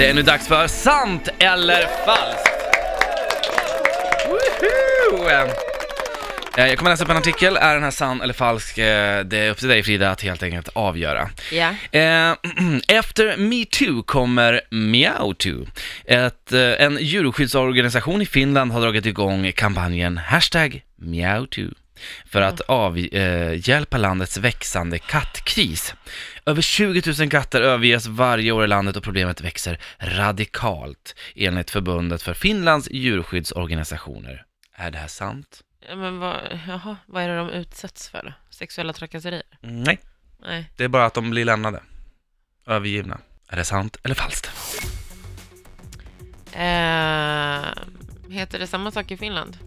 Det är nu dags för sant eller falskt. Woho! Eh, Jag kommer läsa upp en artikel, är den här sann eller falsk? Eh, Det är upp till dig Frida att helt enkelt avgöra. Ja. Eh, Efter metoo kommer MeowToo. Ett, en djurskyddsorganisation i Finland har dragit igång kampanjen hashtag MeowToo för att avhjälpa landets växande kattkris. Över 20 000 katter överges varje år i landet och problemet växer radikalt enligt förbundet för Finlands djurskyddsorganisationer. Är det här sant? Ja, Men vad, jaha, vad är det de utsätts för då? Sexuella trakasserier? Nej, Nej. det är bara att de blir lämnade. Övergivna. Är det sant eller falskt? Eh, heter det samma sak i Finland?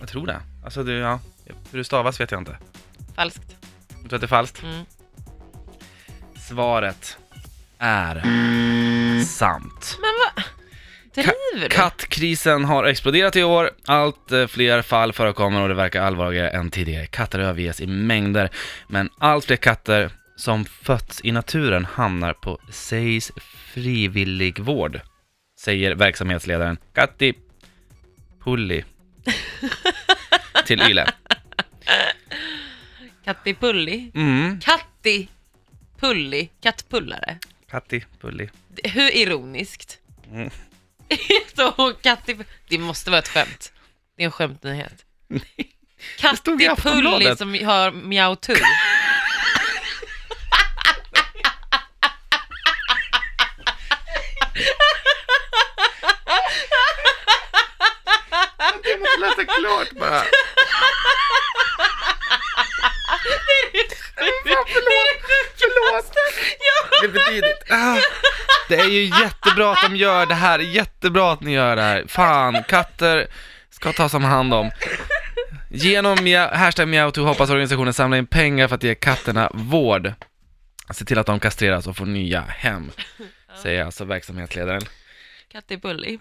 Jag tror det. Alltså det, ja. Hur det stavas vet jag inte. Falskt. Jag tror att det är falskt. Mm. Svaret är sant. Men vad? Driver du? Kattkrisen har exploderat i år. Allt eh, fler fall förekommer och det verkar allvarligare än tidigare. Katter överges i mängder, men allt fler katter som fötts i naturen hamnar på SEIS frivilligvård, säger verksamhetsledaren Katti Pulli till Yle. Katti Pulli? Mm, Katti Pulli? Kattpullare? Katti Pulli. Det- Hur ironiskt? Mm. Så Katti... Det måste vara ett skämt. Det är en skämtnyhet. Det stod i Katti Pulli Aftonbladet. som har mjautull. Jag måste läsa klart bara. Förlåt! Det är för tidigt. Ah, det är ju jättebra att de gör det här, jättebra att ni gör det här. Fan, katter ska tas om hand om. Genom mia- hashtag MeowToo hoppas organisationen samla in pengar för att ge katterna vård. Se till att de kastreras och får nya hem, säger alltså verksamhetsledaren. Katti Pulli.